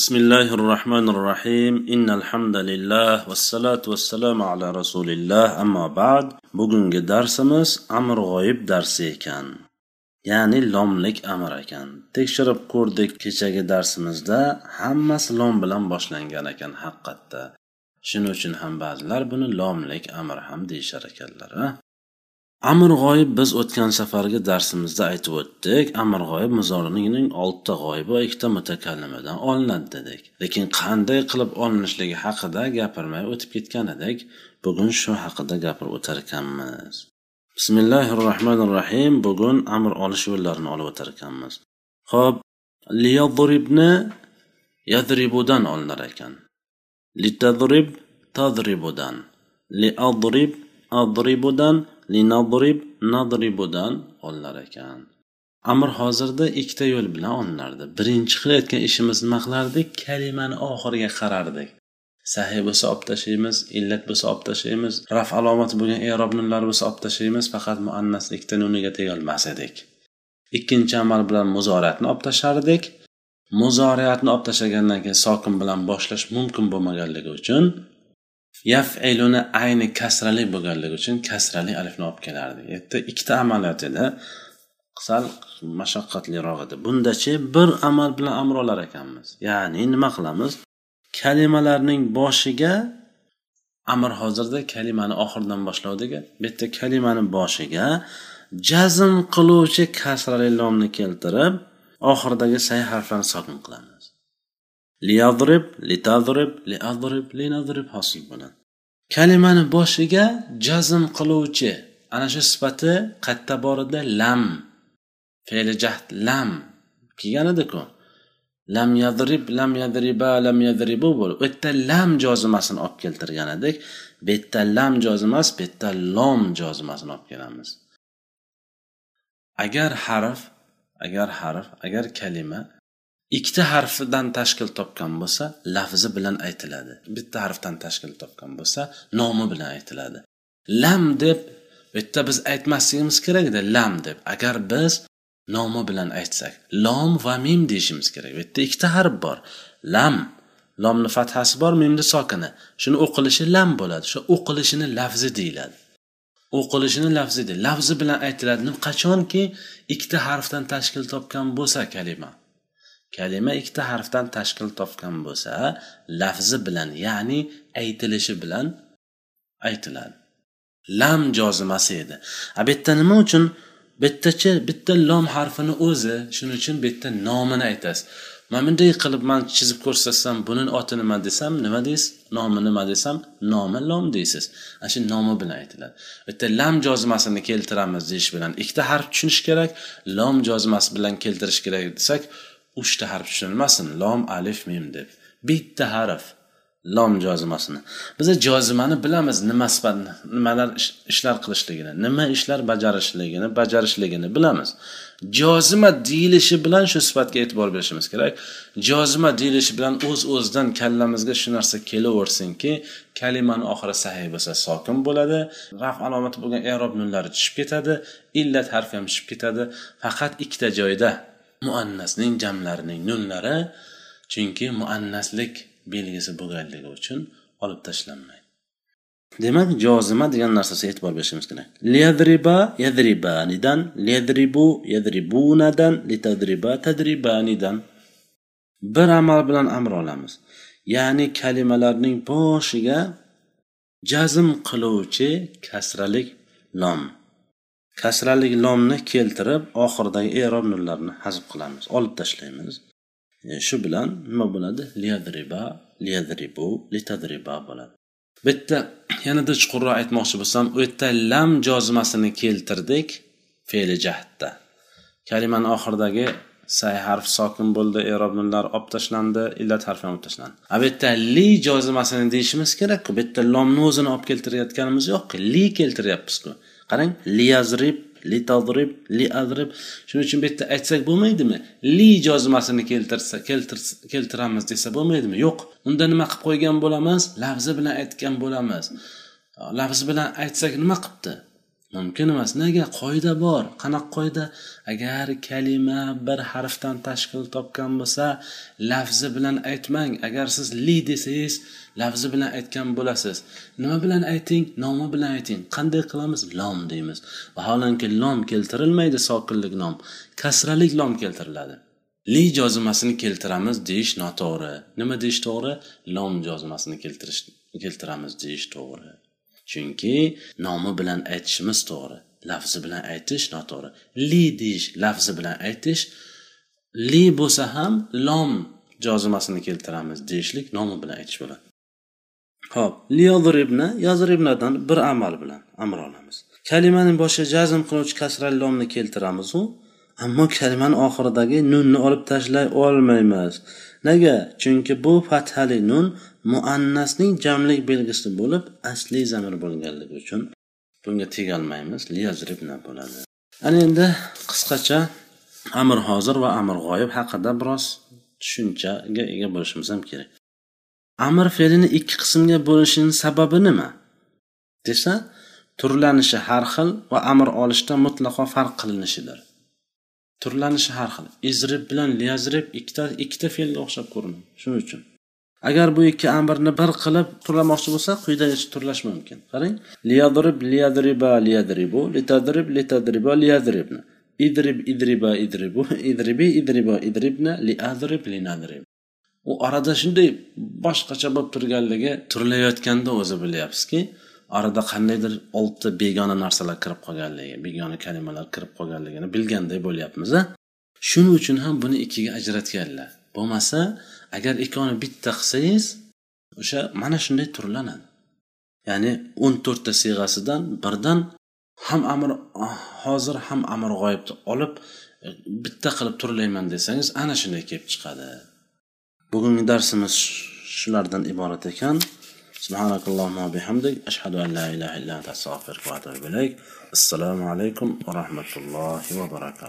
بسم الله الرحمن الرحيم إن الحمد لله والصلاة والسلام على رسول الله أما بعد bugungi darsimiz amr g'oyib darsi ekan ya'ni lomlik amr ekan tekshirib ko'rdik kechagi darsimizda hammasi lom bilan boshlangan ekan haqiqatda shuning uchun ham ba'zilar buni lomlik amr ham deyishar ekanlar amr g'oyib biz o'tgan safargi darsimizda aytib o'tdik amr g'oyib mizorining oltita g'oyibi va ikkita mutakallimidan olinadi dedik. Lekin qanday qilib olinishligi haqida gapirmay o'tib ketgan edik bugun shu haqida gapirib o'tar ekanmiz. Bismillahi rohmanir rohim bugun amr olish yo'llarini olib o'tar ekanmiz. Ho'p liyadribni yadribudan olinar ekan. Litadrib tadribudan. Liadrib adribudan. Linobrib nadribudan olinar ekan. Amr hozirda ikkita yo'l bilan olinardi. Birinchi qilayotgan ishimiz nima qilardik? Kalimani oxiriga qarardik. Sahiy bo'lsa olib tashlaymiz illat bo'lsa olib tashlaymiz raf alomati bo'lgan erob nunlari bo'lsa olib tashlaymiz faqat muannas ikkita nuniga tegolmas edik. Ikkinchi amal bilan muzoriyatni olib tashlardik muzoriyatni olib tashlagandan keyin sokin bilan boshlash mumkin bo'lmaganligi uchun yafiluni ayni kasrali bo'lganligi uchun kasrali alifni olib kelardi. U yerda ikkita amaliyot edi. Sal mashaqqatliroq edi. Bundachi bir amal bilan amr olar ekanmiz. Ya'ni nima qilamiz? Kalimalarning boshiga amr hozirda kalimani oxiridan boshlavdik bu yerda kalimani boshiga jazm qiluvchi kasrali lomni keltirib oxiridagi say harflarni sokin qilamiz. Liyadrib litadrib liadrib linadrib hosil bo'ladi kalimani boshiga jazm qiluvchi ana shu sifati qayerda bor edi lam fe'li jahd lam kelgan ediku lam yadrib lam yadriba lam yadribu bo'lib u yerda lam jozimasini olib keltirgan edik bu yerda lam jozimas bu yerda lom jozimasini olib kelamiz agar harf agar harf agar kalima ikkita harfdan tashkil topgan bo'lsa lafzi bilan aytiladi. Bitta harfdan tashkil topgan bo'lsa nomi bilan aytiladi. Lam deb bu yerda biz aytmasligimiz kerak lam deb. Agar biz nomi bilan aytsak lom va mim deyishimiz kerak. Bu yerda ikkita harf bor. Lam lomni fathasi bor mimni sokini. Shuni o'qilishi lam bo'ladi. Shu o'qilishini lafzi deyiladi. O'qilishini lafzi deyiladi. Lafzi bilan aytiladi qachonki ikkita harfdan tashkil topgan bo'lsa kalima. Kalima ikkita harfdan tashkil topgan bo'lsa lafzi bilan ya'ni aytilishi bilan aytiladi. Lam jozimasi edi. A bu yerda nima uchun? Bittachi bitta lom harfini o'zi shuning uchun bu yerda nomini aytasiz. Mana bunday qilib man chizib ko'rsatsam buni oti nima desam nima deysiz? Nomi nima desam nomi lom deysiz. Ana shu nomi bilan aytiladi. Bu yerda lam jozimasini keltiramiz deyish bilan ikkita harf tushunish kerak lom jozimasi bilan keltirish kerak desak uchta harf tushunilmasin. Lom alif mim deb. Bitta harf. Lom jozimasini. Biz jozimani bilamiz nima sifat nimalar ishlar qilishligini nima ishlar bajarishligini bajarishligini bilamiz. Jozima deyilishi bilan shu sifatga e'tibor berishimiz kerak. Jozima deyilishi bilan o'z uz o'zidan kallamizga shu narsa kelaversinki kalimani oxiri sahiy bo'lsa sokin bo'ladi. Raf alomati bo'lgan erob nunlari tushib ketadi. Illat harfi ham tushib ketadi. Faqat ikkita joyda muannasning jamlarining nunlari chunki muannaslik belgisi bo'lganligi uchun olib tashlanmaydi demak jozima degan narsasiga e'tibor berishimiz kerak. Liyadriba yadribanidan liyadribu yadribunadan litadriba tadribanidan bir amal bilan amr olamiz. Ya'ni kalimalarning boshiga jazm qiluvchi kasralik lom kasralik lomni keltirib oxiridagi erob nurlarni hazb qilamiz olib tashlaymiz. E, shu bilan nima bo'ladi? Liyadriba liyadribu litadriba bo'ladi. Bu yerda yanada chuqurroq aytmoqchi bo'lsam u yerda lam jozimasini keltirdik fe'li jahdda. Kalimani oxiridagi say harf sokin bo'ldi erob nurlari olib tashlandi illat harfi ham olib tashlandi. A bu yerda li jozimasini deyishimiz kerakku bu yerda lomni o'zini olib keltirayotganimiz yo'qku li keltiryapmizku. Qarang liyazrib litadrib liadrib. Shuning uchun bu yerda aytsak bo'lmaydimi? Li jozmasini keltirsa keltiramiz desa bo'lmaydimi? Yo'q. Unda nima qilib qo'ygan bo'lamiz? Lafzi bilan aytgan bo'lamiz. Lafzi bilan aytsak nima qilibdi? Mumkin emas. Nega? Qoida bor. Qanaqa qoida? Agar kalima bir harfdan tashkil topgan bo'lsa lafzi bilan aytmang. Agar siz li desangiz lafzi bilan aytgan bo'lasiz. Nima bilan ayting? Nomi bilan ayting. Qanday qilamiz? Lom deymiz. Vaholanki lom keltirilmaydi sokinlik nom kasralik lom keltiriladi. Li jozimasini keltiramiz deyish noto'g'ri. Nima deyish to'g'ri? Lom jozimasini keltirish keltiramiz deyish to'g'ri. Chunki nomi bilan aytishimiz to'g'ri lafzi bilan aytish noto'g'ri. Li deyish lafzi bilan aytish li bo'lsa ham lom jozimasini keltiramiz deyishlik nomi bilan aytish bo'ladi. Ho'p liyodribni yozribnadan bir amal bilan amr olamiz. Kalimaning boshiga jazm qiluvchi kasrali lomni keltiramizu ammo kalimani oxiridagi nunni olib tashlay olmaymiz. Nega? Chunki bu fathali nun muannasning jamlik belgisi bo'lib asliy zamir bo'lganligi uchun bunga tegolmaymiz liyazribna bo'ladi. Ana endi qisqacha amr hozir va amr g'oyib haqida biroz tushunchaga ega bo'lishimiz ham kerak. Amr fe'lini ikki qismga bo'lishini sababi nima? Desa turlanishi har xil va amr olishda mutlaqo farq qilinishidir. Turlanishi har xil. Izrib bilan liyazrib ikkita ikkita fe'lga o'xshab ko'rinadi. Shuning uchun. Agar bu ikki amrni bir qilib turlamoqchi bo'lsa quyidagicha turlash mumkin. Qarang. Liyadrib liyadriba liyadribu litadrib litadriba liyadribni idrib idriba idribu idribi idriba idribna liadrib linadrib. U orada shunday boshqacha bo'lib turganligi turlayotganda o'zi bilyapsizki orada qandaydir oltita begona narsalar kirib qolganligi begona kalimalar kirib qolganligini bilganday bo'lyapmiz a shuning uchun ham buni ikkiga ajratganlar. bo'lmasa agar ikkovini bitta qilsangiz o'sha mana shunday turlanadi ya'ni o'n to'rtta siyg'asidan birdan ham amr hozir ham amr g'oyibni olib bitta qilib turlayman desangiz ana shunday kelib chiqadi bugungi darsimiz shulardan iborat ekan سبحانك اللهم وبحمدك أشهد أن لا إله إلا أنت أستغفرك وأتوب إليك السلام عليكم ورحمة الله وبركاته